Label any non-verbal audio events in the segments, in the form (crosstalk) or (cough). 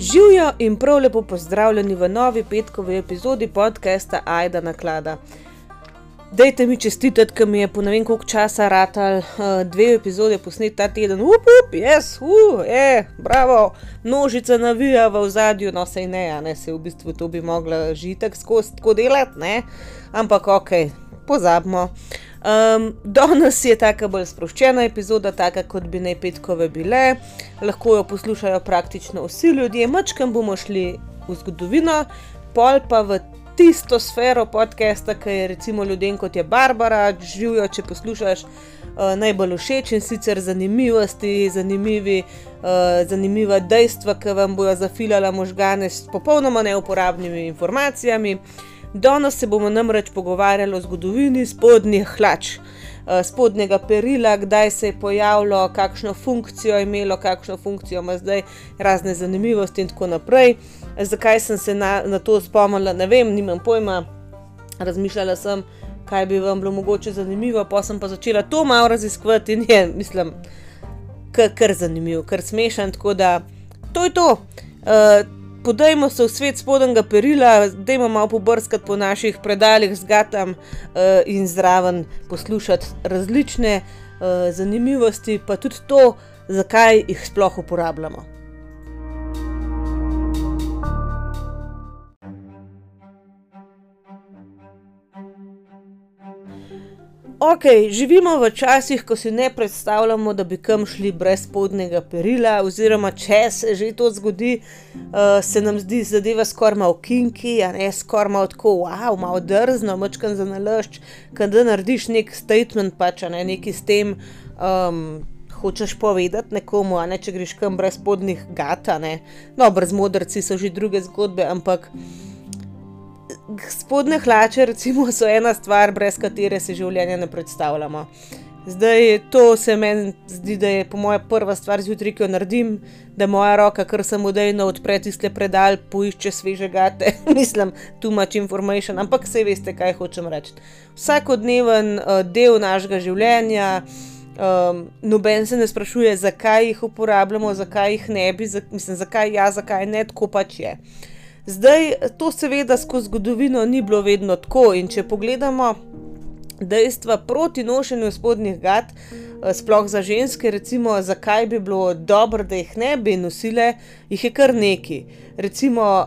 Živijo in prav lepo pozdravljeni v novi petkovi epizodi podcasta Aida na klada. Dajte mi čestitati, ker mi je po ne vem koliko časa ratal uh, dve epizode posnet ta teden. Up, up, jaz, uh, je, bravo, množica navija v zadju, no sej ne, a ne se v bistvu to bi mogla žitek skozi tako delati, ne, ampak ok, pozabimo. Um, danes je taka bolj sproščena epizoda, taka kot bi naj petkove bile, lahko jo poslušajo praktično vsi ljudje, mačkam bomo šli v zgodovino, pol pa v tisto sfero podcasta, ki je recimo ljudem kot je Barbara, živijo, če poslušaš. Uh, najbolj všeč in sicer zanimivosti, zanimivi, uh, zanimiva dejstva, ki vam bodo zafilala možgane s popolnoma neuporabnimi informacijami. Danes se bomo namreč pogovarjali o zgodovini spodnjih hlač, eh, spodnjega perila, kdaj se je pojavilo, kakšno funkcijo je imelo, kakšno funkcijo ima zdaj, razne zanimivosti in tako naprej. Zakaj sem se na, na to spomnila, ne vem, nimam pojma. Razmišljala sem, kaj bi vam bilo mogoče zanimivo, pa sem pa začela to malo raziskovati in je, mislim, kar zanimivo, kar smešen. Tako da to je to. Uh, Podajmo se v svet spodnjega perila, da imamo malo pobrskati po naših predaljih z gatam uh, in zraven poslušati različne uh, zanimivosti, pa tudi to, zakaj jih sploh uporabljamo. Ok, živimo v časih, ko si ne predstavljamo, da bi kam šli brez spodnjega perila, oziroma če se že to zgodi, uh, se nam zdi zadeva skoraj malo kinki, a ne skoraj malo tako, wow, malo drzno, močkan za naložč, da narediš nek statement, pač ne neki s tem. Um, Hočeš povedati nekomu, a ne če greš kam brez spodnjih gata, ne. No, brez modrci so že druge zgodbe, ampak spodne hlače, recimo, so ena stvar, brez katere si življenje ne predstavljamo. Zdaj, to se meni zdi, da je moja prva stvar zjutraj, ki jo naredim, da moja roka, kar sem odejna, odpre tiste predal, poišče sveže gate, (laughs) mislim, too much information, ampak vse veste, kaj hočem reči. Vsakodneven uh, del našega življenja, um, noben se ne sprašuje, zakaj jih uporabljamo, zakaj jih ne bi, za, mislim, zakaj ja, zakaj ne, tako pač je. Uh, Zdaj, to seveda skozi zgodovino ni bilo vedno tako. In če pogledamo dejstva proti nošenju spodnjih gat, eh, sploh za ženske, recimo, zakaj bi bilo dobro, da jih ne bi nosile, jih je kar neki. Recimo,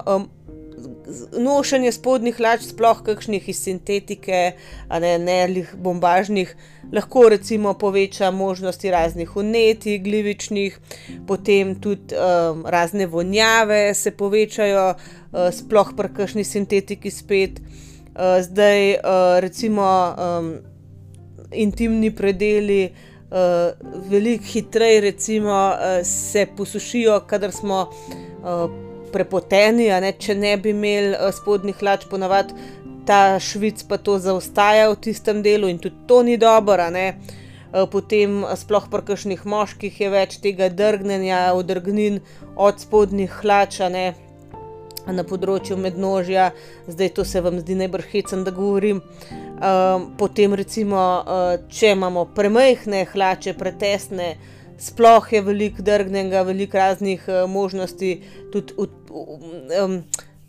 nošenje spodnjih lač, sploh kakšnih iz sintetike, a ne nelih bombažnih, lahko recimo poveča možnosti raznih unetij, glivičnih, potem tudi um, razne vonjave se povečajo, uh, sploh pri kakšni sintetiki spet. Uh, zdaj, uh, recimo, um, intimni predeli. Uh, veliko hitreje, recimo, uh, se posušijo, kadar smo uh, prepoteni, ne? če ne bi imeli uh, spodnjih hlač, ponavadi ta švic pa to zaostaja v tistem delu in tudi to ni dobro. Uh, potem, sploh pri kakšnih moških, je več tega drgnjenja, odrgnin od spodnjih hlač, ne? Na področju mednožja, zdaj to se vam zdi najbolj hecen, da govorim. Uh, potem, recimo, uh, če imamo premajhne hlače, pretesne, uh, sploh je veliko drgnega, veliko raznih uh, možnosti, tudi v, um,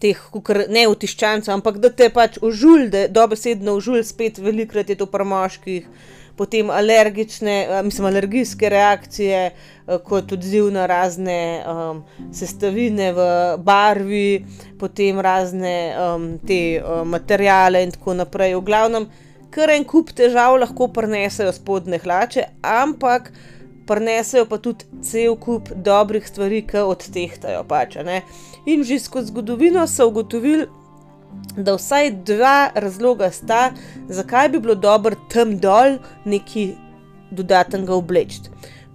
teh, kukr, ne v tiščancu, ampak da te pač užul, da dobesedno užul, spet velikrat je to pri moških. Potem alergične, eh, mislim, alergijske reakcije, eh, kot odziv na razne um, sestavine v barvi, potem razne um, te um, materijale in tako naprej. V glavnem, kar en kup težav lahko prenesejo spodne hlače, ampak prinesejo pa tudi cel kup dobrih stvari, ki odtehtajo. Pač, In že skozi zgodovino so ugotovili, da vsaj dva razloga sta, zakaj bi bilo dobro tam dol nekaj dodatnega obleči.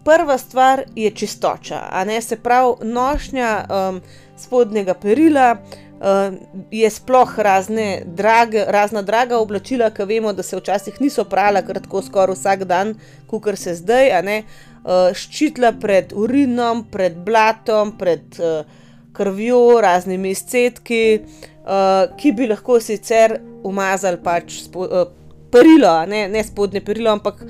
Prva stvar je čistoča, a ne se pravi nošnja um, spodnjega perila. Uh, je sploh razne drage, razna draga oblačila, ki vemo, da se včasih niso prala, kar tako skoraj vsak dan, kot se zdaj, a ne. Uh, ščitila pred urinom, pred blatom, pred uh, krvjo, raznimi izcedki, uh, ki bi lahko sicer umazali pač spo, uh, perilo, ne, ne spodnje perilo, ampak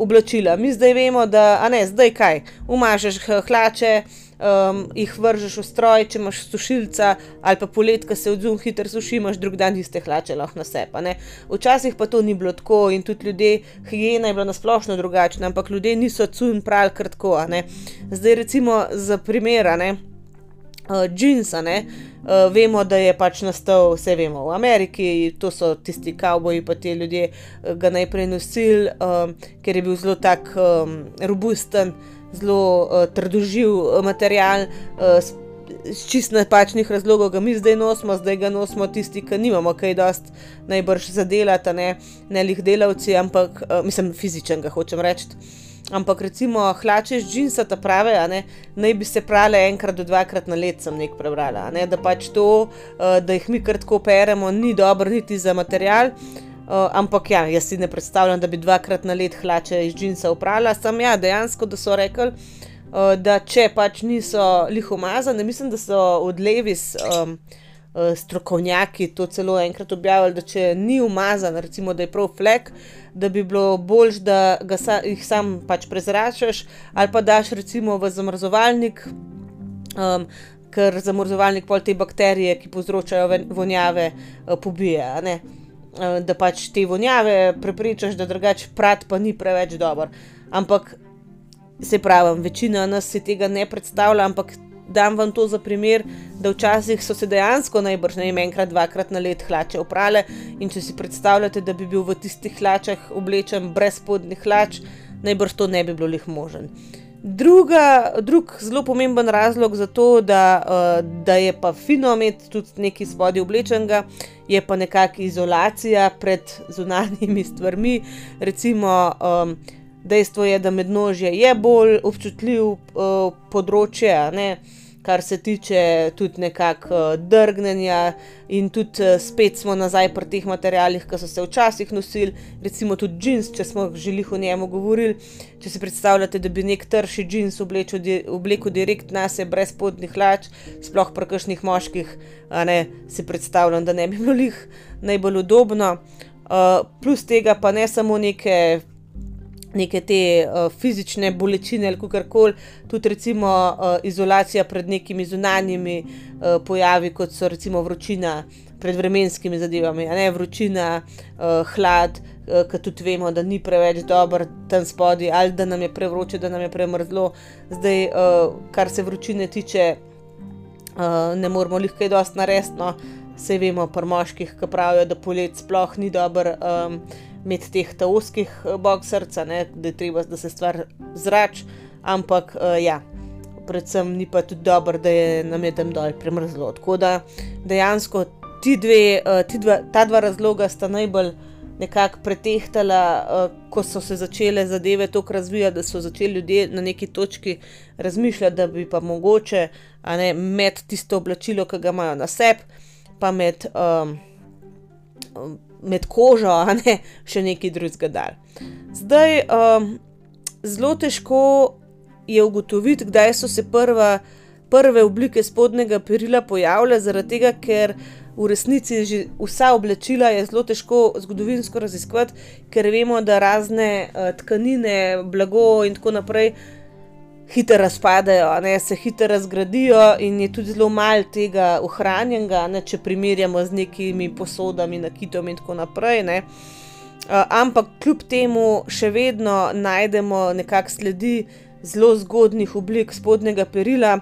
oblačila. Mi zdaj vemo, da, ne, zdaj kaj, umažeš hlače. um, jih vržeš v stroj, če imaš sušilca, ali pa polet, ki se odzum hitro suši, imaš drug dan iste hlače lahko na sebe. Včasih pa to ni bilo tako in tudi ljudje, higiena je bila nasplošno drugačna, ampak ljudje niso cun pravi kratko. Zdaj recimo za primer, ne. Uh, džinsa, ne, uh, vemo, da je pač nastal, vse vemo, v Ameriki, to so tisti kavboji, pa ti ljudje uh, ga najprej nosili, um, ker je bil zelo tak um, robusten, zelo uh, trdoživ material, uh, iz čist napačnih razlogov ga mi zdaj nosimo, zdaj ga nosimo tisti, ki nimamo kaj dost najbrž zadelati, ne, ne lih delavci, ampak uh, mislim, fizičen ga hočem reči. Ampak recimo hlače iz džinsa, ta prave, ne, naj bi se prale enkrat do dvakrat na let, sem nek prebrala. Ne, da pač to, uh, da jih mi kar tako peremo, ni dobro niti za material. Uh, Uh, ampak ja, jaz si ne predstavljam, da bi dvakrat na let hlače iz džinsa uprala. Sam ja, dejansko, da so rekli, uh, da če pač niso liho umazane, mislim, da so odlevi s um, uh, strokovnjaki to celo enkrat objavili, da če ni umazan, recimo, da je prav flek, da bi bilo bolj, da sa, jih sam pač prezračaš ali pa daš recimo v zamrzovalnik. Um, Ker zamrzovalnik pol te bakterije, ki povzročajo vonjave, pobije. Eh, da pač te vonjave prepričaš, da drugače prat pa ni preveč dober. Ampak se pravi, večina nas si tega ne predstavlja, ampak dam vam to za primer, da včasih so se dejansko najbrž ne enkrat, dvakrat na let hlače oprale in če si predstavljate, da bi bil v tistih hlačah oblečen brez spodnjih hlač, najbrž to ne bi bilo lih možen. Druga, drug zelo pomemben razlog za to, da, uh, da je pa fino imeti tudi nekaj spodaj oblečenega, je pa nekakšna izolacija pred zunanjimi stvarmi. Recimo, um, dejstvo je, da mednožje je bolj občutljiv uh, področje. Ne? Kar se tiče tudi nekako uh, drgnenja, in tudi uh, spet smo nazaj pri teh materijalih, ki so se včasih nosili, recimo tudi džins, če smo želeli o njemu govoriti. Če si predstavljate, da bi nek trši džins oblekel direkt na sebe, brez podnih hlač, sploh pri kakšnih moških, ne, si predstavljam, da ne bi bilo njih najbolj udobno. Uh, plus tega pa ne samo neke neke te uh, fizične bolečine ali kar koli, tudi recimo uh, izolacija pred nekimi zunanjimi uh, pojavi, kot so recimo vročina pred vremenskimi zadevami, ne vročina, uh, hlad, uh, ki tudi vemo, da ni preveč dober tam spodaj, ali da nam je prevroče, da nam je premrzlo. Zdaj, uh, kar se vročine tiče, uh, ne moramo jih kaj dosti narediti. No? Vse vemo, pri moških, ki pravijo, da polet sploh ni dober. Um, med teh taoskih eh, boksrca, da je treba, da se stvar zrač, ampak uh, ja, predvsem ni pa tudi dobro, da je nam je tam dol premrzlo. Tako da dejansko ti dve, uh, ti dva, ta dva razloga sta najbolj nekako pretehtala, uh, ko so se začele zadeve tako razvijati, da so začeli ljudje na neki točki razmišljati, da bi pa mogoče ne, med tisto oblačilo, ki ga imajo na sebi, pa med. Um, med kožo, a ne še neki drugega dar. Zdaj, um, zelo težko je ugotoviti, kdaj so se prva, prve oblike spodnjega perila pojavile, zaradi tega, ker v resnici že vsa oblačila je zelo težko zgodovinsko raziskovati, ker vemo, da razne uh, tkanine, blago in tako naprej hitro razpadajo, ne, se hitro razgradijo in je tudi zelo malo tega ohranjenega, ne, če primerjamo z nekimi posodami, nakitom in tako naprej. Ne. Uh, ampak kljub temu še vedno najdemo nekakšne sledi zelo zgodnih oblik spodnjega perila.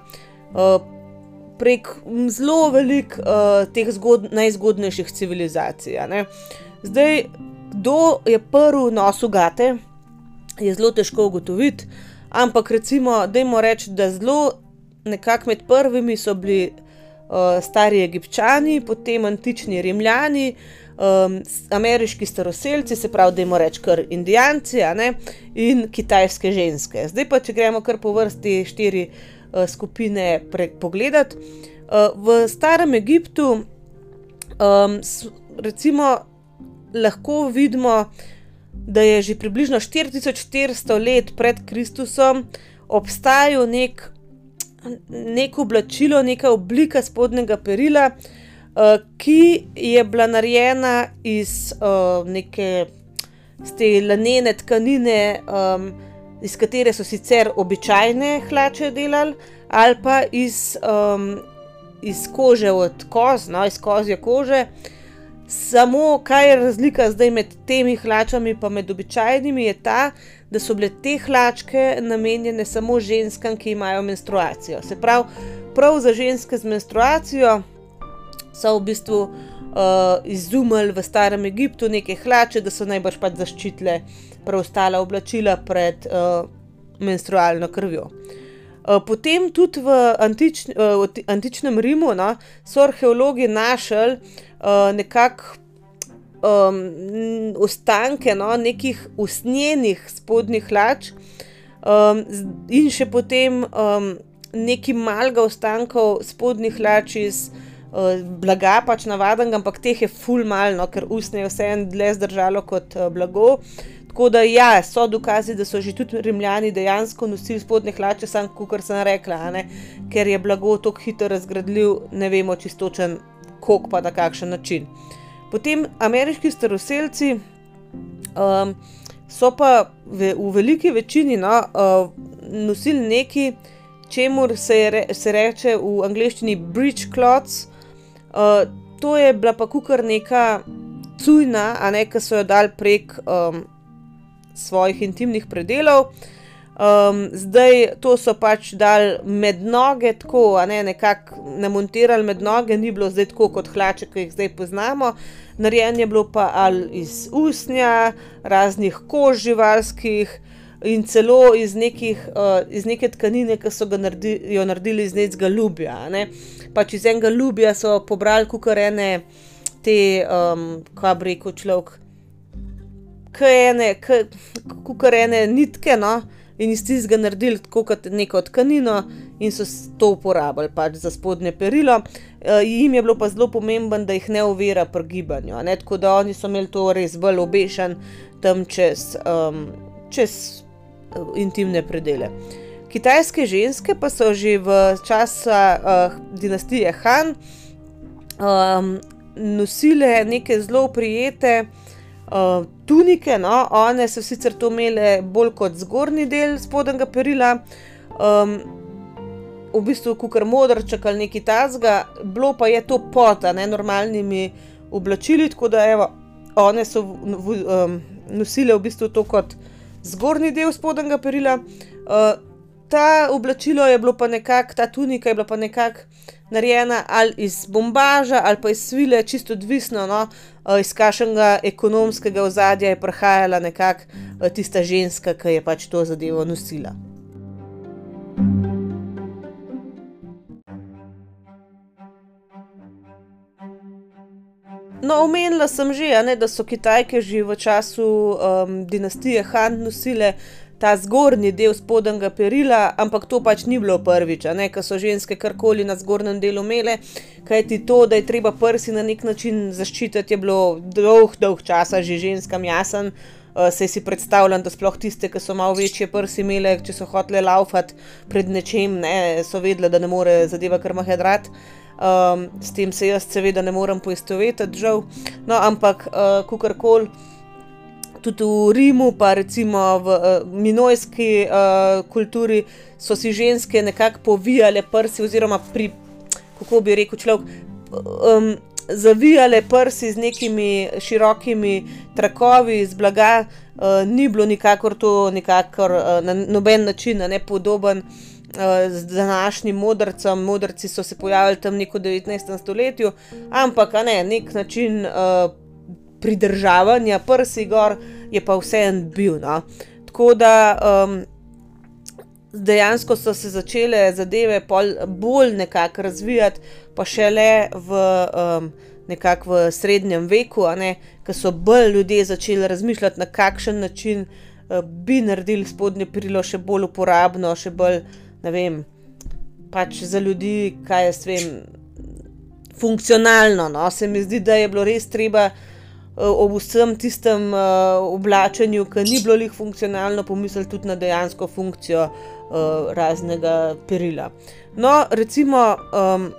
Uh, Prek zelo velik uh, teh zgod, najzgodnejših civilizacij. Zdaj, kdo je prvi nosil gate, je zelo težko ugotoviti. Ampak recimo, da jim rečemo, da zelo nekako med prvimi so bili uh, stari egipčani, potem antični rimljani, um, ameriški staroseljci, se pravi, da jim rečemo kar indijanci in kitajske ženske. Zdaj pa, če gremo kar po vrsti štiri uh, skupine pogledati. Uh, v starem Egiptu um, recimo, lahko vidimo, da je že približno 4400 let pred Kristusom obstajal nek, nek oblačilo, neka oblika spodnjega perila, uh, ki je bila narejena iz uh, neke te lanene tkanine, um, iz katere so sicer običajne hlače delali, ali pa iz, um, iz kože od koz, no, iz kozje kože. Samo kaj je razlika zdaj med temi hlačami in med običajnimi, je ta, da so bile te hlačke namenjene samo ženskam, ki imajo menstruacijo. Se pravi, prav za ženske z menstruacijo so v bistvu uh, izumili v starem Egiptu neke hlače, da so najbrž pač zaščitile preostala oblačila pred uh, menstrualno krvjo. Uh, potem tudi v, antič, uh, v antičnem Rimu no, so arheologi našli uh, nekako um, ostanke no, nekih usnjenih spodnjih hlač, um, in še potem um, nekaj malega ostankov spodnjih hlač iz uh, blaga, pač navaden, ampak teh je ful malno, ker usnje je vseeno dlje zdržalo kot uh, blago. Tako da ja, so dokazi, da so že tudi rimljani dejansko nosili spodnje hlače, samo kot sem rekla, ker je blago tako hitro razgradljiv, ne vemo čistočen kako pa na kakšen način. Potem ameriški staroseljci um, so pa v, v veliki večini no, uh, nosili nekaj, čemu se, re, se reče v angleščini bridge cloths. Uh, to je bila pa kukar neka cujna, a ne ka so jo dali prek um, svojih intimnih predelov. Um, zdaj to so pač dal med noge, tako a ne nekako namontirali med noge, ni bilo zdaj tako kot hlače, ki jih zdaj poznamo. Narejen je bilo pa ali iz usnja, raznih kož živalskih in celo iz, nekih, uh, iz neke tkanine, ki so naredi, jo naredili iz nekega ljubja. Ne. Pač iz enega ljubja so pobrali kukarene te, um, kaj bi rekel človek, kukarene nitke. No in iz tistega naredili tako kot neko tkanino, in so to uporabljali pač za spodnje perilo. E, jim je bilo pa zelo pomembno, da jih ne ovira pri gibanju, ne? tako da oni so imeli to res bolj obešen tam čez, um, čez e, intimne predele. Kitajske ženske pa so že v času uh, dinastije Han um, nosile neke zelo prijete uh, tunike, no, one so sicer to imele bolj kot zgornji del spodnjega perila, um, v bistvu kukar modrček ali neki tazga, bilo pa je to pod ne normalnimi oblačili, tako da evo, one so v, um, nosile v bistvu to kot zgornji del spodnjega perila. Uh, ta oblačilo je bilo pa nekako, ta tunika je bila pa nekako narejena ali iz bombaža ali pa iz svile, čisto odvisno, no, eh, iz kakšnega ekonomskega ozadja je prihajala nekako eh, tista ženska, ki je pač to zadevo nosila. No, omenila sem že, ne, da so Kitajke že v času um, dinastije Han nosile ta zgornji del spodnjega perila, ampak to pač ni bilo prvič, ker so ženske karkoli na zgornjem delu imele, kajti to, da je treba prsi na nek način zaščititi, je bilo dolg, dolg časa že ženskam jasen. Uh, Sej si predstavljam, da sploh tiste, ki so malo večje prsi imele, če so hotele laufati pred nečem, ne, so vedele, da ne more zadeva kar mahedrat. Um, s tem se jaz seveda ne morem poistovetiti, žal. No, ampak, uh, kukorkoli tudi v Rimu, pa recimo v uh, minojski uh, kulturi, so si ženske nekako povijale prsi, oziroma pri, kako bi rekel človek, um, zavijale prsi z nekimi širokimi trakovi iz blaga, uh, ni bilo nikakor to nikakor, uh, na noben način ne podoben. Z današnjim modrcem, modrci so se pojavili tam neko 19. stoletju, ampak ne, nek način uh, pridržavanja prsi gor, je pa vseeno bil. No. Tako da um, dejansko so se začele zadeve bolj nekako razvijati, pa šele v. Um, Nekako v srednjem veku, ko so bolj ljudje začeli razmišljati, na kakšen način uh, bi naredili spodnje perilo še bolj uporabno, še bolj, ne vem, pač za ljudi, kaj jaz vem, funkcionalno. No? Se mi zdi, da je bilo res treba uh, ob vsem tistem uh, oblačenju, ki ni bilo lih funkcionalno, pomisliti tudi na dejansko funkcijo uh, raznega perila. No, recimo, um,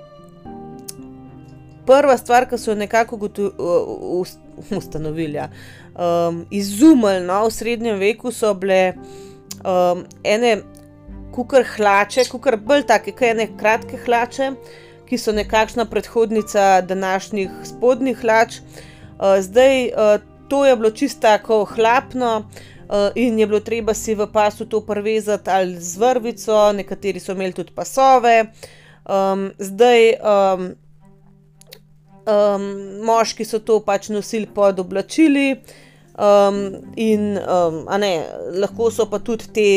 prva stvar, ki so nekako ustanovili, ja, um, izumili no, v srednjem veku, so bile um, ene kukar hlače, kukar bolj take, kaj ene kratke hlače, ki so nekakšna predhodnica današnjih spodnjih hlač. Uh, zdaj, uh, to je bilo čisto tako hlapno. Uh, in je bilo treba si v pasu to prevezati ali z vrvico, nekateri so imeli tudi pasove. Um, zdaj, um, um, moški so to pač nosili pod oblačili, um, in um, ne, lahko so pa tudi te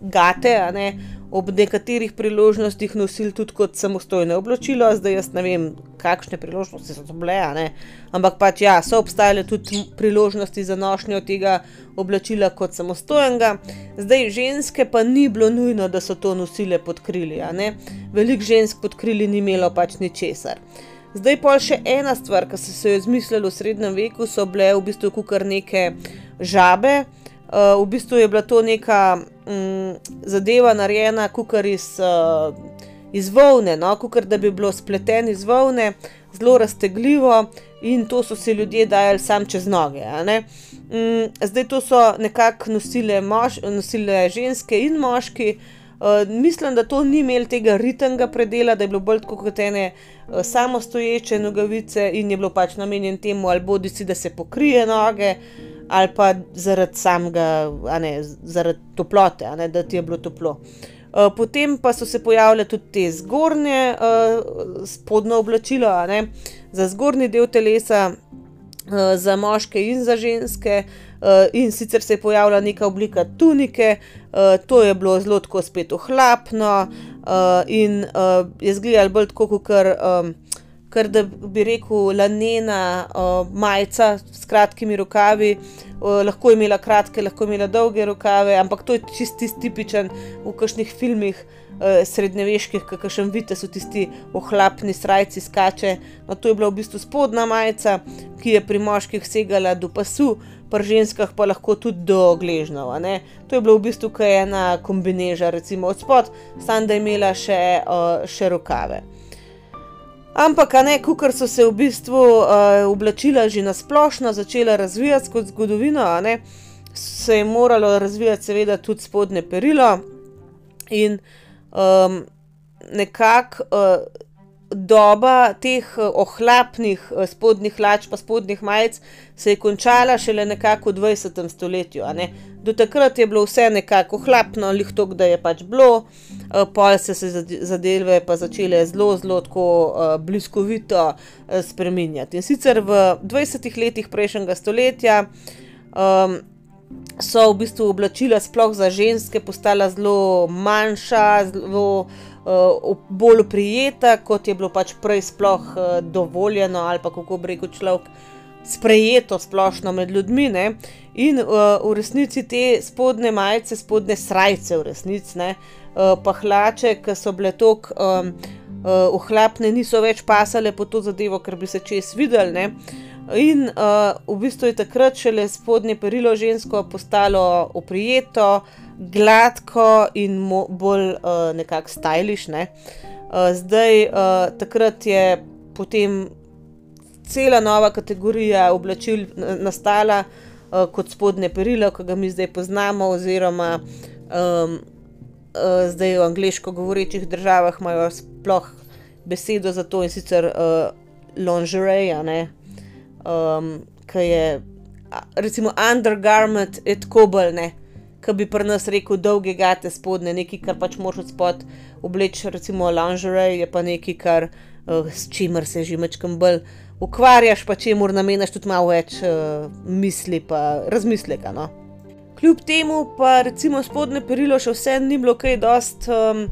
gate, ne, ob nekaterih priložnostih nosili tudi kot samostojno oblačilo, zdaj jaz ne vem, kakšne priložnosti so to bile, ne, ampak pač ja, so obstajale tudi priložnosti za nošnjo tega oblačila kot samostojnega. Zdaj, ženske pa ni bilo nujno, da so to nosile pod krili, veliko žensk pod krili ni imelo pač ničesar. Zdaj pa še ena stvar, ki so se jo izmislili v srednjem veku, so bile v bistvu kar neke žabe. Uh, v bistvu je bila to neka um, zadeva narejena, kukar iz, uh, iz volne, no? kukar da bi bilo spleteno iz volne, zelo raztegljivo in to so si ljudje dajali sam čez noge. Um, zdaj to so nekako nosile, nosile ženske in moški. Uh, mislim, da to ni imelo tega ritmega predela, da je bilo bolj kot ene uh, samostoječe nogavice in je bilo pač namenjen temu, ali bodi si, da se pokrije noge, ali pa zaradi samega, ne, zaradi toplote, ne, da ti je bilo toplo. Uh, potem pa so se pojavile tudi te zgornje uh, spodnje oblačilo, ne, za zgornji del telesa, uh, za moške in za ženske. Uh, in sicer se je pojavila neka oblika tunike, uh, to je bilo zelo tako spet ohlapno uh, in uh, je zgledalo bolj tako, kot kar. Um, kar da bi rekel, lanena uh, majica s kratkimi rokavi, uh, lahko je imela kratke, lahko je imela dolge rokave, ampak to je čisti tipičen v kakšnih filmih uh, srednjeveških, kakšen vidite, so tisti ohlapni srajci skače. No, to je bila v bistvu spodnja majica, ki je pri moških segala do pasu. Pri ženskah pa lahko tudi do gležnjev. To je bilo v bistvu ena kombineža, recimo od spod, samo da je imela še, uh, še rokave. Ampak, ne, kar so se v bistvu uh, oblačila že na splošno začela razvijati kot zgodovino, ne, se je moralo razvijati, seveda, tudi spodnje perilo. In um, nekako uh, doba teh uh, ohlapnih uh, spodnjih hlač, pa spodnjih majic, se je končala šele nekako v 20. stoletju. Do takrat je bilo vse nekako ohlapno, lihto, da je pač bilo. Eh, pol se se zadeve pa začele zelo, zelo tako bliskovito spreminjati. In sicer v 20 letih prejšnjega stoletja um, so v bistvu oblačila, sploh za ženske, postala zelo manjša, zelo uh, bolj prijeta, kot je bilo pač prej sploh uh, dovoljeno ali pa kako bi rekel človek. Sprejeto splošno med ljudmi, ne? in uh, v resnici te spodne majice, spodne srajce, v resnici, uh, uh, pa hlače, ki so bile tako um, uh, ohlapne, niso več pasale po to zadevo, ker bi se čez videl. Ne? In uh, v bistvu je takrat šele spodnje perilo žensko postalo oprijeto, gladko in bolj uh, nekako stajliš. Ne? Uh, zdaj, uh, takrat je potem cela nova kategorija oblačil nastala uh, kot spodnje perilo, ki ga mi zdaj poznamo, oziroma um, uh, zdaj v angliško govorečih državah imajo sploh besedo za to in sicer uh, lingerie, um, ki je recimo undergarment, etkobelne. Ki bi pri nas rekel, dolge gate spodne, nekaj, kar pač moraš spod obleči, recimo lingerie, je pa nekaj, kar, uh, s čimer se že mečkam bolj ukvarjaš, pa če moraš nameniti tudi malo več uh, misli in razmisleka. No? Kljub temu pa recimo spodne perilo še vseeno ni bilo kaj dost um,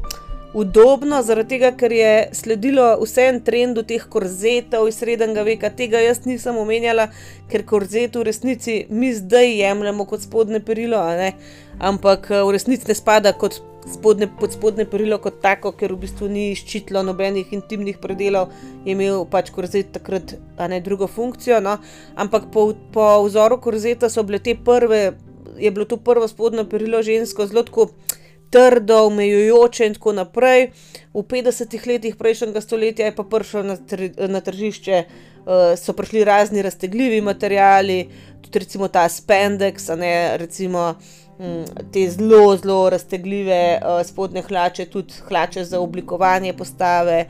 udobno, zaradi tega, ker je sledilo vsem trendu teh korzetov iz srednjega veka. Tega jaz nisem omenjala, ker korzet v resnici mi zdaj jemljemo kot spodne perilo, ampak uh, v resnici ne spada kot spodne, pod spodne perilo kot tako, ker v bistvu ni ščitilo nobenih intimnih predelov, je imel pač korzet takrat ne, drugo funkcijo. No? Ampak po, po vzoru korzeta so bile te prve je bilo to prvo spodnjo perilo žensko zelo tako trdo, omejujoče in tako naprej. V 50-ih letih prejšnjega stoletja je pa prišlo na, tr na tržišče, uh, so prišli razni raztegljivi materiali, tudi recimo ta spendex, ne recimo. te zelo, zelo raztegljive uh, spodnje hlače, tudi hlače za oblikovanje postave.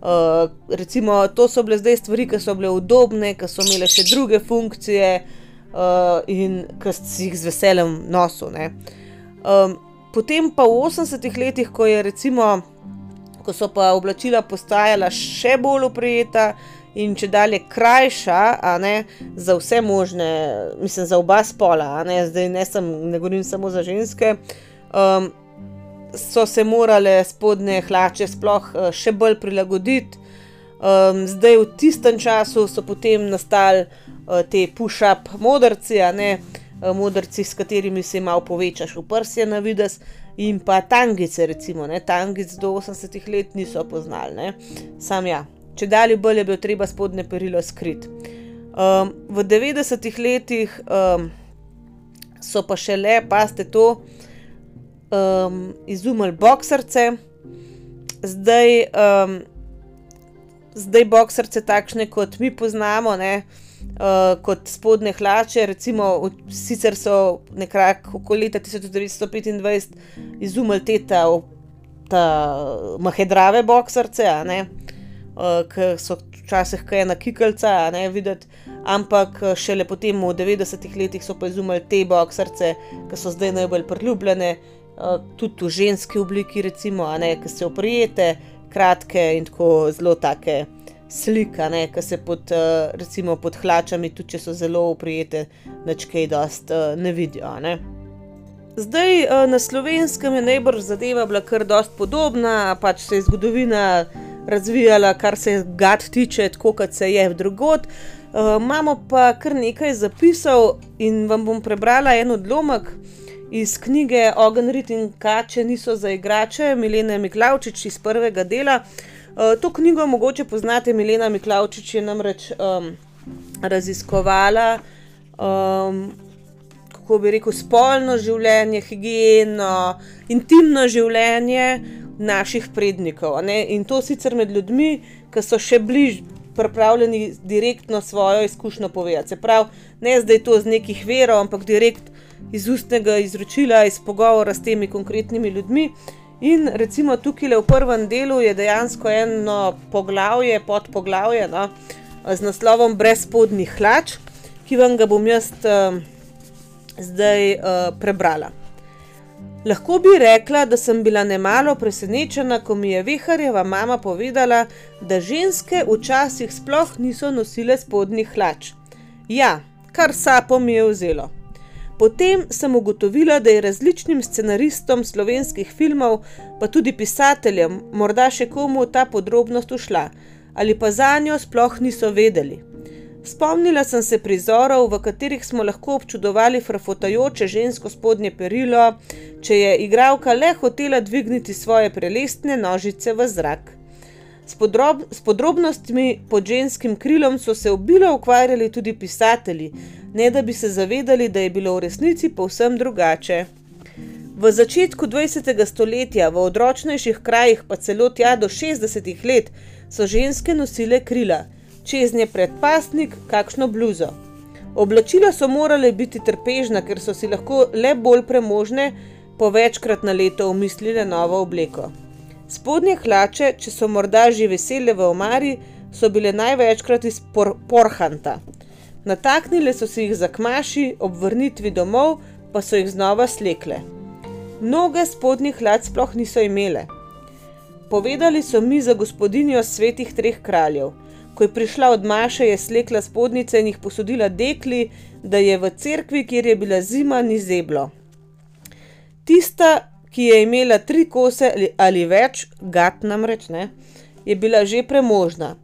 Uh, recimo, to so bile zdaj stvari, ki so bile udobne, ki so imele še druge funkcije uh, in ki si jih z veseljem nosil. Um, potem pa v 80-ih letih, ko, recimo, ko so pa oblačila postajala še bolj uprijeta, in če dalje krajša, ne, za vse možne, mislim, za oba spola, ne, zdaj ne, sem, ne govorim samo za ženske. Um, so se morale spodnje hlače sploh uh, še bolj prilagoditi. Um, zdaj, v tistem času so potem nastali uh, te push-up modrci, ne, uh, modrci, s katerimi se malo povečaš v prsje na vides. In pa tangice, recimo, ne, tangice do 80-ih let niso poznali, sam ja, če dalje bolje, bi treba spodnje perilo skrit. Um, v 90-ih letih um, so pa še le, paste to, um, izumili boksarce, zdaj, um, zdaj boksarce takšne, kot mi poznamo, ne, uh, kot spodnje hlače. Recimo, sicer so nekako okoli leta 1925 izumili te ta, ta mahedrave boksarce, uh, ki so včasih kaj na kikalca, ne videti, ampak eh, šele potem v 90-ih letih so pa izumili te boksarce, ki so zdaj najbolj priljubljene, uh, tudi v ženski obliki, recimo, ne, ki se oprijete, kratke in tako zelo take. Slika, ki se pod, recimo, pod hlačami, tudi če so zelo uprijete, nečkaj dost ne vidijo. Ne? Zdaj na slovenskem je najbolj zadeva bila kar dost podobna, pač se je zgodovina razvijala, kar se gad tiče, tako kot se je drugod. Uh, imamo pa kar nekaj zapisov in vam bom prebrala en odlomek iz knjige Ogenrit in Kače niso za igrače, Milena Miklavčič iz prvega dela. Uh, to knjigo mogoče poznate, Milena Miklavčič je namreč um, raziskovala. Um, Kako bi rekel, spolno življenje, higieno, intimno življenje naših prednikov. In to sicer med ljudmi, ki so še bliž pripravljeni direktno svojo izkušnjo povedati. Se pravi, ne zdaj to z nekih verov, ampak direkt iz ustnega izročila, iz pogovora s temi konkretnimi ljudmi. In recimo tukaj v prvem delu je dejansko eno poglavje, podpoglavje no, z naslovom Brez spodnjih hlač, ki vam ga bom jaz uh, zdaj uh, prebrala. Lahko bi rekla, da sem bila nemalo presenečena, ko mi je Viharjeva mama povedala, da ženske včasih sploh niso nosile spodnjih hlač. Ja, kar sapo mi je vzelo. Potem sem ugotovila, da je različnim scenaristom slovenskih filmov, pa tudi pisateljem, morda še komu ta podrobnost ušla, ali pa za njo sploh niso vedeli. Spomnila sem se prizorov, v katerih smo lahko občudovali frafotajoče žensko spodnje perilo, če je igralka le hotela dvigniti svoje prelestne nožice v zrak. S, podrob, s podrobnostmi pod ženskim krilom so se obilo ukvarjali tudi pisatelji, ne da bi se zavedali, da je bilo v resnici povsem drugače. V začetku 20. stoletja, v odročnejših krajih, pa celo tja do 60. let, so ženske nosile krila čez nje predpasnik, kakšno bluzo. Oblačila so morale biti trpežna, ker so si lahko le bolj premožne po večkrat na leto umislile novo obleko. Spodnje hlače, če so morda že vesele v omari, so bile največkrat iz por porhanta. Nataknile so si jih za kmaši, ob vrnitvi domov pa so jih znova slekle. Mnoge spodnjih hlač sploh niso imele. Povedali so mi za gospodinjo svetih treh kraljev. Ko je prišla od Maše, je slekla spodnice in jih posodila dekli, da je v cerkvi, kjer je bila zima, ni zeblo. Tista, ki je imela tri kose ali več, gat namreč ne, je bila že premožna.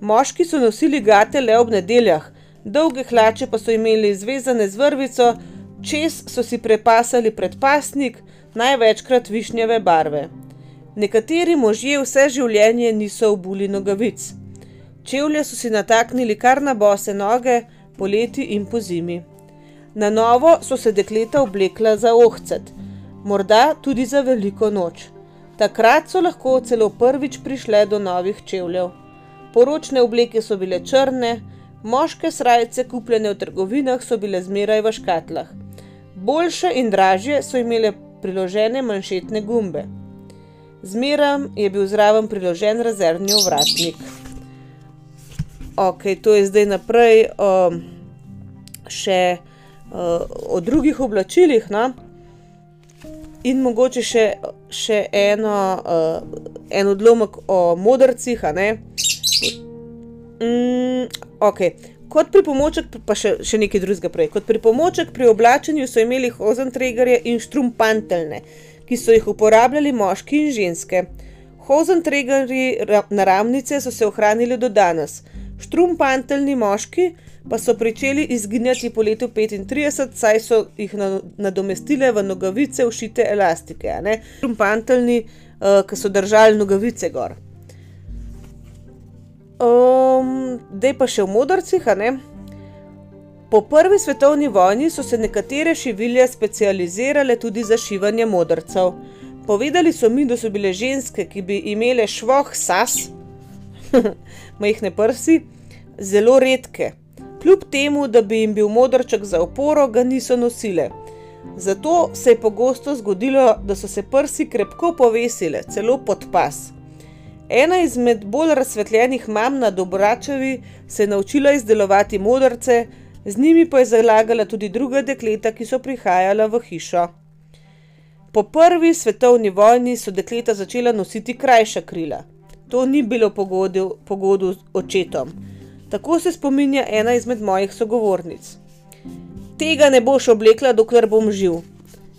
Moški so nosili gate le ob nedeljah, dolge hlače pa so imeli zvezane z vrvico, čez so si prepasali predpasnik, največkrat višnjeve barve. Nekateri možje vse življenje niso obuli nogavic. Čevlje so si nataknili kar na bose noge, poleti in po zimi. Na novo so se dekleta oblekla za ohcet, morda tudi za veliko noč. Takrat so lahko celo prvič prišle do novih čevljev. Poročne obleke so bile črne, moške srajce, kupljene v trgovinah, so bile zmeraj v škatlah. Boljše in dražje so imele priložene manšetne gumbe. Zmeraj je bil zraven priložen rezervni ovratnik. Ok, to je zdaj naprej um, še uh, o drugih oblačilih. No? In mogoče še, še eno, uh, en odlomek o modrcih. Mm, okay. Kot pripomoček, pa še, še nekaj drugega prej. Kot pripomoček pri oblačenju so imeli hozentregarje in štrumpatelne, ki so jih uporabljali moški in ženske. Hozentregarji naramnice so se ohranili do danes. Štrumpatelni moški pa so začeli izginjati po letu 35, saj so jih nadomestile v nogavice ušite elastike. Štrumpatelni, uh, ki so držali nogavice gor. Um, Dej pa še v modrcih. Po prvi svetovni vojni so se nekatere šivilje specializirale tudi za šivanje modrcev. Povedali so mi, da so bile ženske, ki bi imele švoh sas, (laughs) majhne prsi, zelo redke. Kljub temu, da bi jim bil modrček za oporo, ga niso nosile. Zato se je pogosto zgodilo, da so se prsi krepko povesile, celo pod pas. Ena izmed bolj razsvetljenih mam na Dobračevi se je naučila izdelovati modrce, z njimi pa je zalagala tudi druga dekleta, ki so prihajala v hišo. Po prvi svetovni vojni so dekleta začela nositi krajša krila. To ni bilo pogodu, pogodu očetom. Tako se spominja ena izmed mojih sogovornic. Tega ne boš oblekla, dokler bom živ.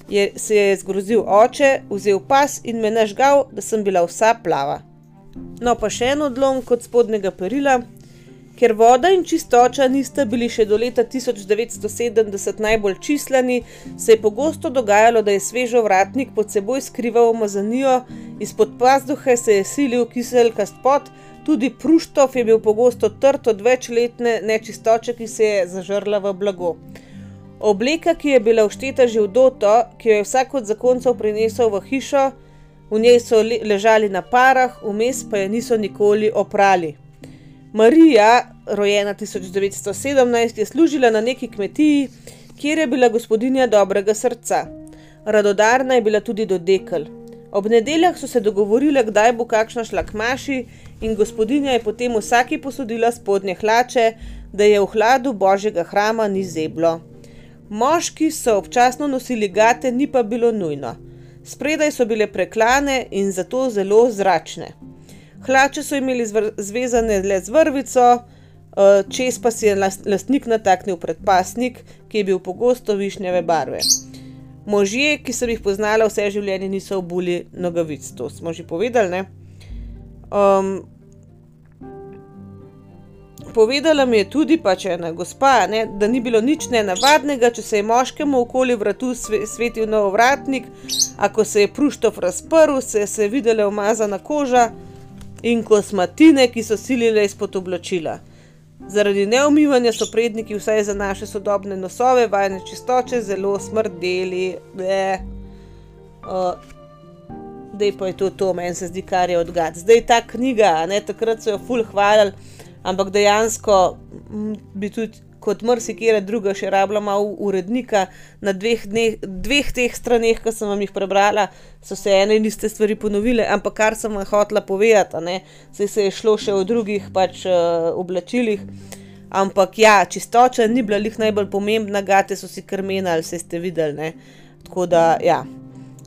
Je, se je zgrozil oče, vzel pas in me nažgal, da sem bila vsa plava. No, pa še en odlom kot spodnjega perila. Ker voda in čistoča nista bili še do leta 1970 najbolj čislani, se je pogosto dogajalo, da je svežo vratnik pod seboj skrival umazanijo, izpod pazduhe se je silil kiselkast pot, Tudi Pruštov je bil pogosto trd od večletne nečistoče, ki se je zažrla v blago. Obleka, ki je bila ušteta že v Doto, ki jo je vsak od zakoncev prinesel v hišo, v njej so ležali na parah, vmes pa je niso nikoli oprali. Marija, rojena 1917, je služila na neki kmetiji, kjer je bila gospodinja dobrega srca. Radodarna je bila tudi do dekel. Ob nedeljah so se dogovorile, kdaj bo kakšna šla k maši, in gospodinja je potem vsaki posodila spodnje hlače, da je v hladu božjega hrama ni zeblo. Moški so občasno nosili gate, ni pa bilo nujno. Spredaj so bile preklane in zato zelo zračne. Hlače so imeli zvezane le z vrvico, eh, čez pa si je lastnik nataknil predpasnik, ki je bil pogosto višnjeve barve. Možje, ki so jih poznali vse življenje, niso obuli nogavic, to smo že povedali. Um, povedala mi je tudi pač ena gospa, ne, da ni bilo nič nenavadnega, če se je moškemu okoli vratu svetil nov vratnik, ako se je pruštov razprl, se je videla umazana koža in kosmatine, ki so silile izpod oblačila. Zaradi neumivanja so predniki, vsaj za naše sodobne nosove, vajne čistoče, zelo smrdeli. Uh, zdaj pa je to, to meni se zdi, kar je odgad. Zdaj ta knjiga, ne, takrat so jo ful hvalili, ampak dejansko bi tudi kot mrsikera druga še rabila malo urednika na dveh, dneh, dveh teh straneh, ki sem vam jih prebrala, so se ene in iste stvari ponovile, ampak kar sem vam hotela povedati, se je šlo še o drugih pač uh, oblačilih. Ampak ja, čistoča ni bila njih najbolj pomembna, gate so si krmenali, vse ste videli. Ne? Tako da, ja.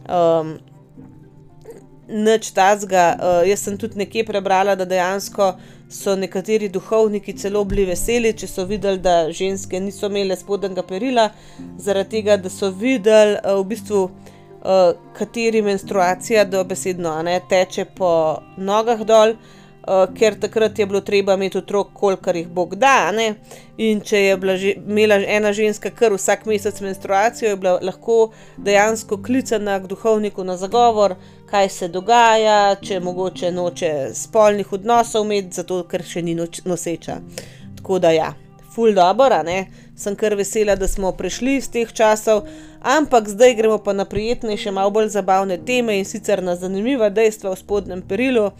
Um, nič tazga. Uh, jaz sem tudi nekje prebrala, da dejansko so nekateri duhovniki celo bili veseli, če so videli, da ženske niso imele spodnjega perila, zaradi tega, da so videli uh, v bistvu. Uh, kateri menstruacija do besedno ne, teče po nogah dol, uh, ker takrat je bilo treba imeti otrok, kolikor jih Bog da. Ne? In če je že, imela ena ženska kar vsak mesec menstruacijo, je bila lahko dejansko klicana k duhovniku na zagovor, kaj se dogaja, če mogoče noče spolnih odnosov imeti, zato ker še ni noč, noseča. Tako da ja. Ful dobro, ne? sem kar vesela, da smo prišli iz teh časov, ampak zdaj gremo pa na prijetnejše, malo bolj zabavne teme in sicer na zanimiva dejstva o spodnjem perilu.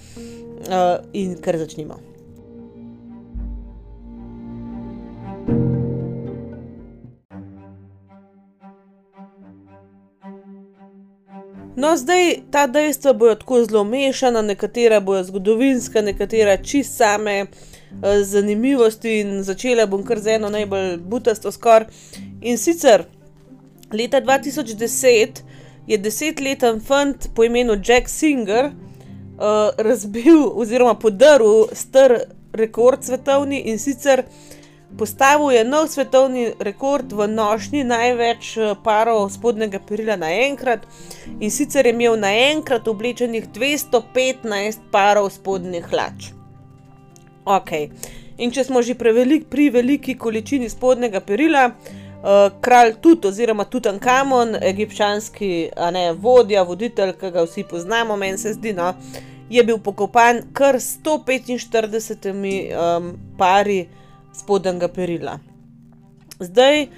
Uh, in kar začnimo. No, zdaj ta dejstva bodo tako zelo mešana, nekatera bodo zgodovinska, nekatera čist same uh, zanimivosti in začela bom kar z eno najbolj butasto skor. In sicer leta 2010 je desetleten fant po imenu Jack Singer uh, razbil oziroma podaril star rekord svetovni in sicer Postavil je nov svetovni rekord v nošnji največ eh, parov spodnjega perila naenkrat in sicer je imel naenkrat oblečenih 215 parov spodnjih hlač. Ok, in če smo že prevelik, pri veliki količini spodnjega perila, uh, kralj Tut oziroma Tutankamon, egipčanski ne, vodja, voditelj, ki ga vsi poznamo, meni se zdi, no, je bil pokopan kar 145 um, pari spodnjega perila. Zdaj, uh,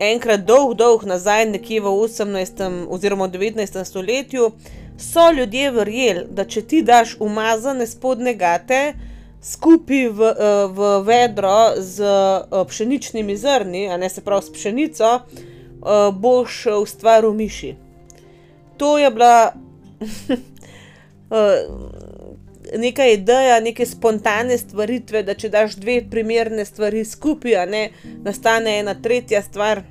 enkrat dolg, dolg nazaj, nekje v 18. oziroma 19. stoletju, so ljudje verjeli, da če ti daš umazane spodnje gate skupaj v, uh, v vedro z uh, pšeničnimi zrni, a ne se pravi s pšenico, uh, boš ustvaril miši. To je bila. (laughs) neka ideja, neke spontane stvaritve, da če daš dve primerne stvari skupaj, ne, nastane ena tretja stvar,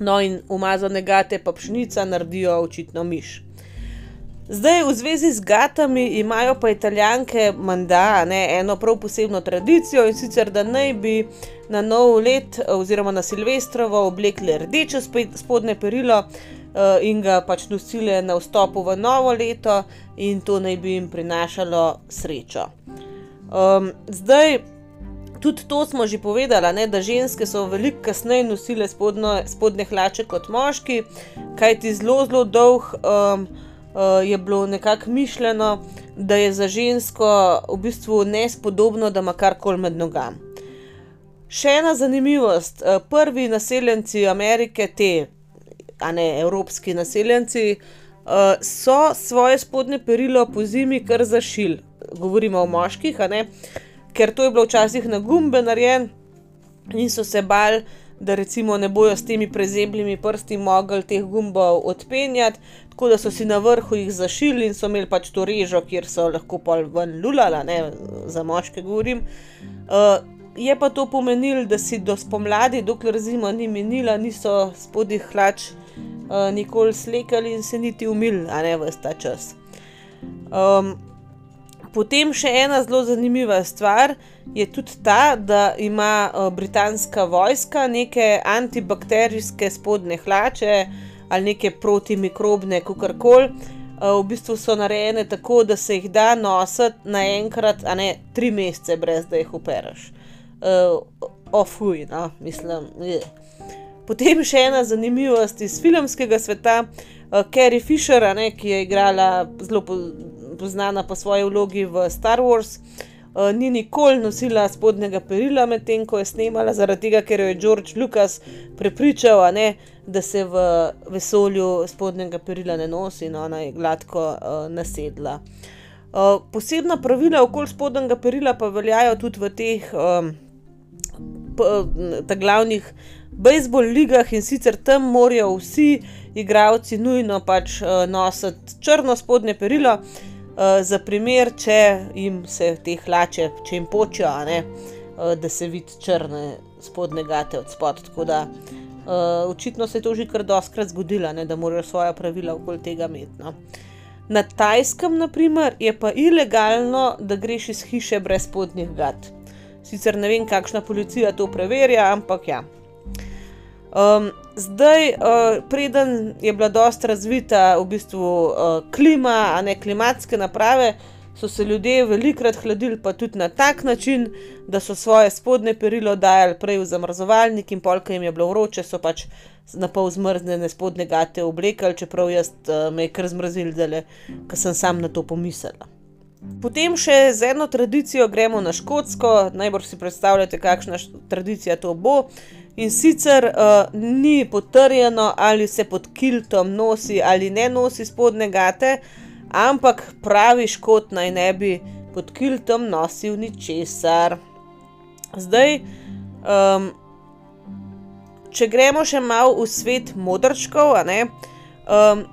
no in umazane gate, pa pšenica naredijo očitno miš. Zdaj, v zvezi z gatami, imajo pa italijanke, manda, ne, eno prav posebno tradicijo in sicer, da naj bi na nov let oziroma na Silvestrovo oblekli rdeče spodne perilo, in ga pač nosile na vstopu v novo leto, in to naj bi jim prinašalo srečo. Um, zdaj, tudi to smo že povedali, ne, da ženske so veliko kasneje nosile spodno, spodne hlače kot moški, kajti zelo, zelo dolg um, uh, je bilo nekako mišljeno, da je za žensko v bistvu nespodobno, da ima karkoli med nogami. Še ena zanimivost. Prvi naseljenci Amerike, te a ne evropski naseljenci, uh, so svoje spodnje perilo po zimi kar zašili. Govorimo o moških, ker to je bilo včasih na gumbe narejen in so se bal, da recimo ne bojo s temi prezebljimi prsti mogli teh gumbov odpenjati, tako da so si na vrhu jih zašili in so imeli pač to režo, kjer so lahko pol ven lulala, ne za moške govorim. Uh, Je pa to pomenilo, da si do spomladi, dokler zima ni minila, niso spodnjih hlač uh, nikoli slekali in se niti umili, a ne vse ta čas. Um, potem še ena zelo zanimiva stvar je tudi ta, da ima uh, britanska vojska neke antibakterijske spodne hlače ali neke protimikrobne, kako koli. Uh, v bistvu so narejene tako, da se jih da nositi naenkrat, a ne tri mesece, brez da jih opereš. Uh, Ofuj, no, mislim. Je. Potem še ena zanimivost iz filmskega sveta, uh, Carrie Fisher, ne, ki je igrala zelo po, znana po svoji vlogi v Star Wars. Uh, ni nikoli nosila spodnjega perila, medtem ko je snemala, zaradi tega, ker jo je George Lucas prepričal, ne, da se v vesolju spodnjega perila ne nosi, in ona je gladko uh, nasedla. Uh, posebna pravila okoli spodnjega perila pa veljajo tudi v teh um, glavnih bejzbol ligah in sicer tam morajo vsi igravci nujno pač uh, nositi črno spodnje perilo, uh, za primer, če jim se te hlače, če jim počijo, ne, uh, da se vidi črne spodnje gate od spod. Tako da uh, očitno se je to že kar doskrat zgodilo, ne, da morajo svoje pravila okoli tega imeti. No. Na Tajskem, naprimer, je pa ilegalno, da greš iz hiše brez spodnjih gat. Sicer ne vem, kakšna policija to preverja, ampak ja. Um, zdaj, uh, preden je bila dosta razvita v bistvu uh, klima, a ne klimatske naprave, so se ljudje velikrat hladili, pa tudi na tak način, da so svoje spodne perilo dajali prej v zamrzovalnik in polka jim je bilo vroče, so pač na pol zmrznjene spodne gate oblekali, čeprav jaz uh, me je kar zmrzil, ker sem sam na to pomislila. Potem še z eno tradicijo gremo na Škotsko, najbolj si predstavljate, kakšna tradicija to bo. In sicer uh, ni potrjeno, ali se pod kiltom nosi ali ne nosi spodne gate, ampak pravi škot naj ne bi pod kiltom nosil ničesar. Zdaj, um, če gremo še malo v svet modrčkov, um,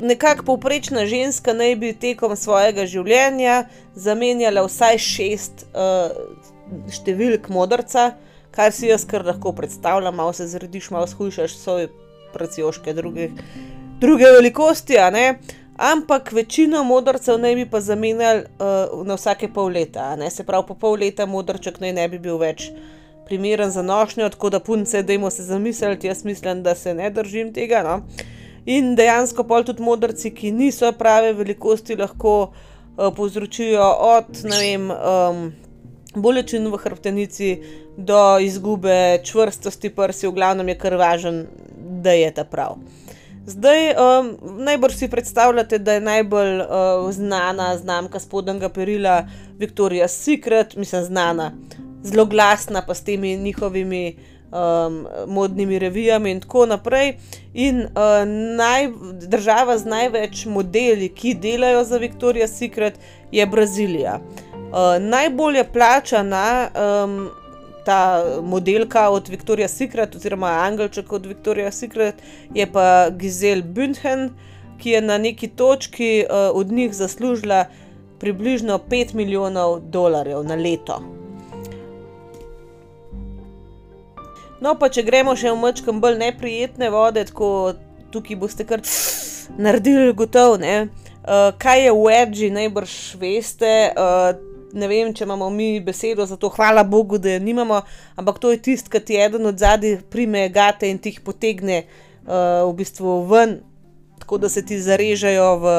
nekako povprečna ženska naj bi tekom svojega življenja zamenjala vsaj šest uh, številk modrca, kar si jaz kar lahko predstavljam, malo se zrediš, malo shujšaš svoje pracioške druge, druge velikosti, a ne. Ampak večino modrcev naj bi pa zamenjali uh, na vsake pol leta, ne? se pravi, po pol leta modrček naj ne bi bil več primeren za nošnjo, tako da punce, dajmo se zamisliti, jaz mislim, da se ne držim tega. No? In dejansko pol tudi modrci, ki niso prave velikosti, lahko uh, povzročijo od, ne vem, um, bolečin v hrbtenici do izgube čvrstosti prsi, v glavnem je kar važen, da je ta prav. Zdaj, um, najbolj si predstavljate, da je najbolj uh, znana znamka spodnjega perila Victoria's Secret, mislim, znana, zelo glasna pa s temi njihovimi um, modnimi revijami in tako naprej. In uh, naj, država z največ modeli, ki delajo za Victoria's Secret, je Brazilija. Uh, najbolje plačana um, ta modelka od Victoria's Secret, oziroma Angelček od Victoria's Secret, je pa Gizel Bündchen, ki je na neki točki uh, od njih zaslužila približno 5 milijonov dolarjev na leto. No, pa če gremo še v mačkam bolj neprijetne vode, tako tukaj boste kar naredili gotovo. Uh, kaj je wedge, najbrž veste. Uh, ne vem, če imamo mi besedo za to, hvala Bogu, da je nimamo, ampak to je tisti, ki ti eden od zadaj prime gate in ti jih potegne uh, v bistvu ven, tako da se ti zarežejo v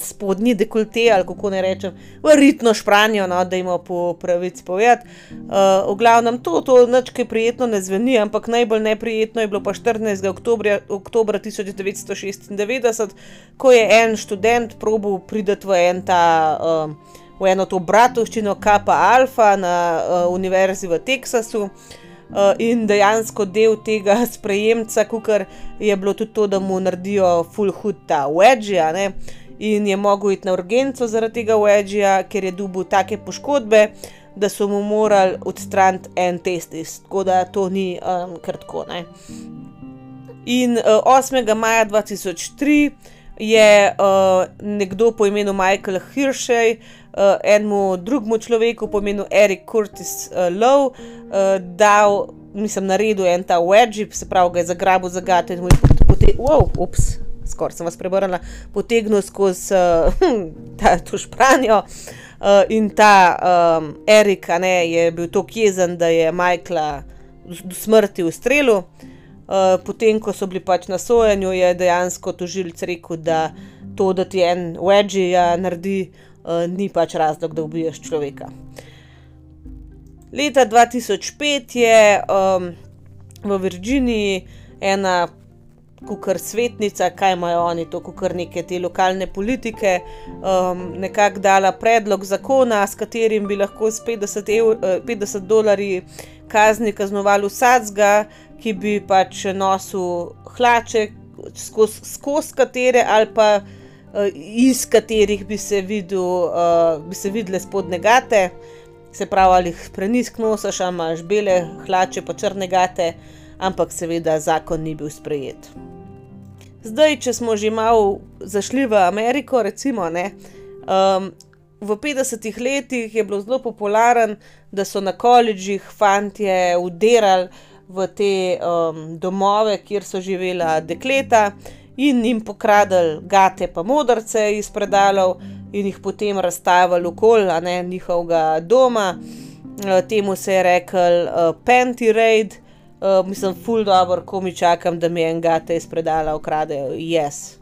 spodnji dekolte ali kako ne rečem, ritno špranjo, no, da jim po pravici povedati. Uh, v glavnem to, to nekaj prijetno ne zveni, ampak najbolj neprijetno je bilo pa 14. oktober 1996, ko je en študent probil prideti v en ta. Uh, V eno to bratovščino, Kappa Alfa na uh, Univerzi v Teksasu, uh, in dejansko del tega (laughs) sprejemca, kar je bilo tudi to, da mu naredijo full hood ta wedge, in je mogel iti na urgenco zaradi tega Wedgeja, ker je dobil take poškodbe, da so mu morali odstraniti en testis, tako da to ni um, kratko. Ne. In uh, 8. maja 2003 je uh, nekdo po imenu Michael Hirschej, uh, enemu drugemu človeku po imenu Eric Curtis uh, Lowe, uh, dal, mislim, naredil en ta wedge, se pravi, ga je zagrabil za gate in mu je potem, wow, ups skoraj sem vas prebrala, potegnil skozi (laughs) uh, to špranjo. Uh, in ta um, Erik ne, je bil tako jezen, da je Majkla do smrti ustrelil. Uh, potem, ko so bili pač na sojenju, je dejansko tožilec rekel, da to, da ti en wedge ja, naredi, uh, ni pač razlog, da ubiješ človeka. Leta 2005 je um, v Virginiji ena kot svetnica, kaj imajo oni, to kot neke te lokalne politike, um, nekako dala predlog zakona, s katerim bi lahko s 50, eur, 50 dolarji kazni kaznovali vsadzga, ki bi pač nosil hlače, skozi skos katere ali pa uh, iz katerih bi se, videl, uh, bi se videle spodne gate. Se pravi, ali jih prenisk nosiš, imaš bele hlače, pa črne gate, ampak seveda zakon ni bil sprejet. Zdaj, če smo že malo zašli v Ameriko, recimo, ne, um, v 50-ih letih je bilo zelo popularno, da so na koledžih fantje udirali v te um, domove, kjer so živela dekleta in jim pokradili gate, pa modrce iz predalov in jih potem razstavili okoli njihovega doma. Uh, temu se je rekel uh, Panty Raid. Uh, mislim, full dobro, ko mi čakam, da mi en gate iz predala ukradejo, jaz. Yes.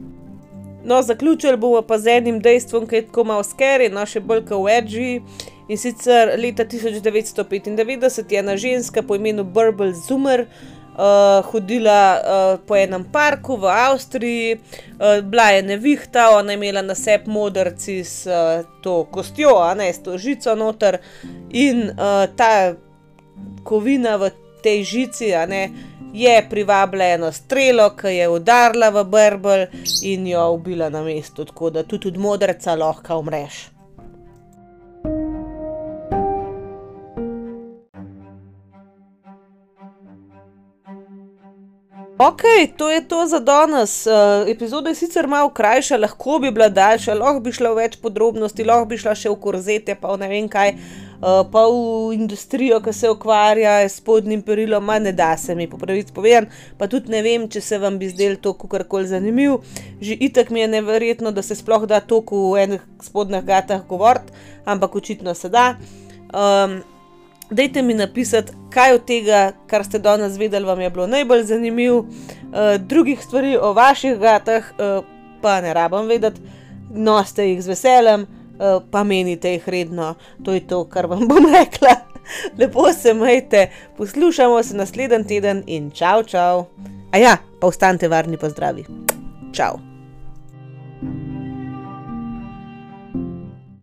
No, zaključili bomo pa z enim dejstvom, ki je tako malo skeri, no še bolj kot Wedge. In sicer leta 1995 je ena ženska po imenu Burbel Zumer uh, hodila uh, po enem parku v Avstriji, uh, bila je nevihta, ona je imela na sebi modrci s uh, to kostjo, a ne s to žico noter. In uh, ta kovina v tej žici, ne, je privabila eno strelo, ki je udarila v brbel in jo ubila na mestu, tako da tudi od modrca lahko umreš. Ok, to je to za danes. Uh, epizoda je sicer malo krajša, lahko bi bila daljša, lahko bi šla v več podrobnosti, lahko bi šla še v korzete, pa v ne vem kaj, pa v industrijo, ki se ukvarja s spodnjim perilom, ne da se mi popraviti povedan, pa tudi ne vem, če se vam bi zdel to kakorkoli zanimiv. Že itak mi je neverjetno, da se sploh da to v enih spodnjih gatah govoriti, ampak očitno se da. Um, Dajte mi napisati, kaj od tega, kar ste danes vedeli, vam je bilo najbolj zanimivo, uh, drugih stvari o vaših gatah, uh, pa ne rabim vedeti, noste jih z veseljem, pa menite jih redno. To je to, kar vam bom (laughs) rekla. Lepo se majte, poslušamo se naslednji teden in čau, čau. A ja, pa ostanite varni, pozdravi. Čau.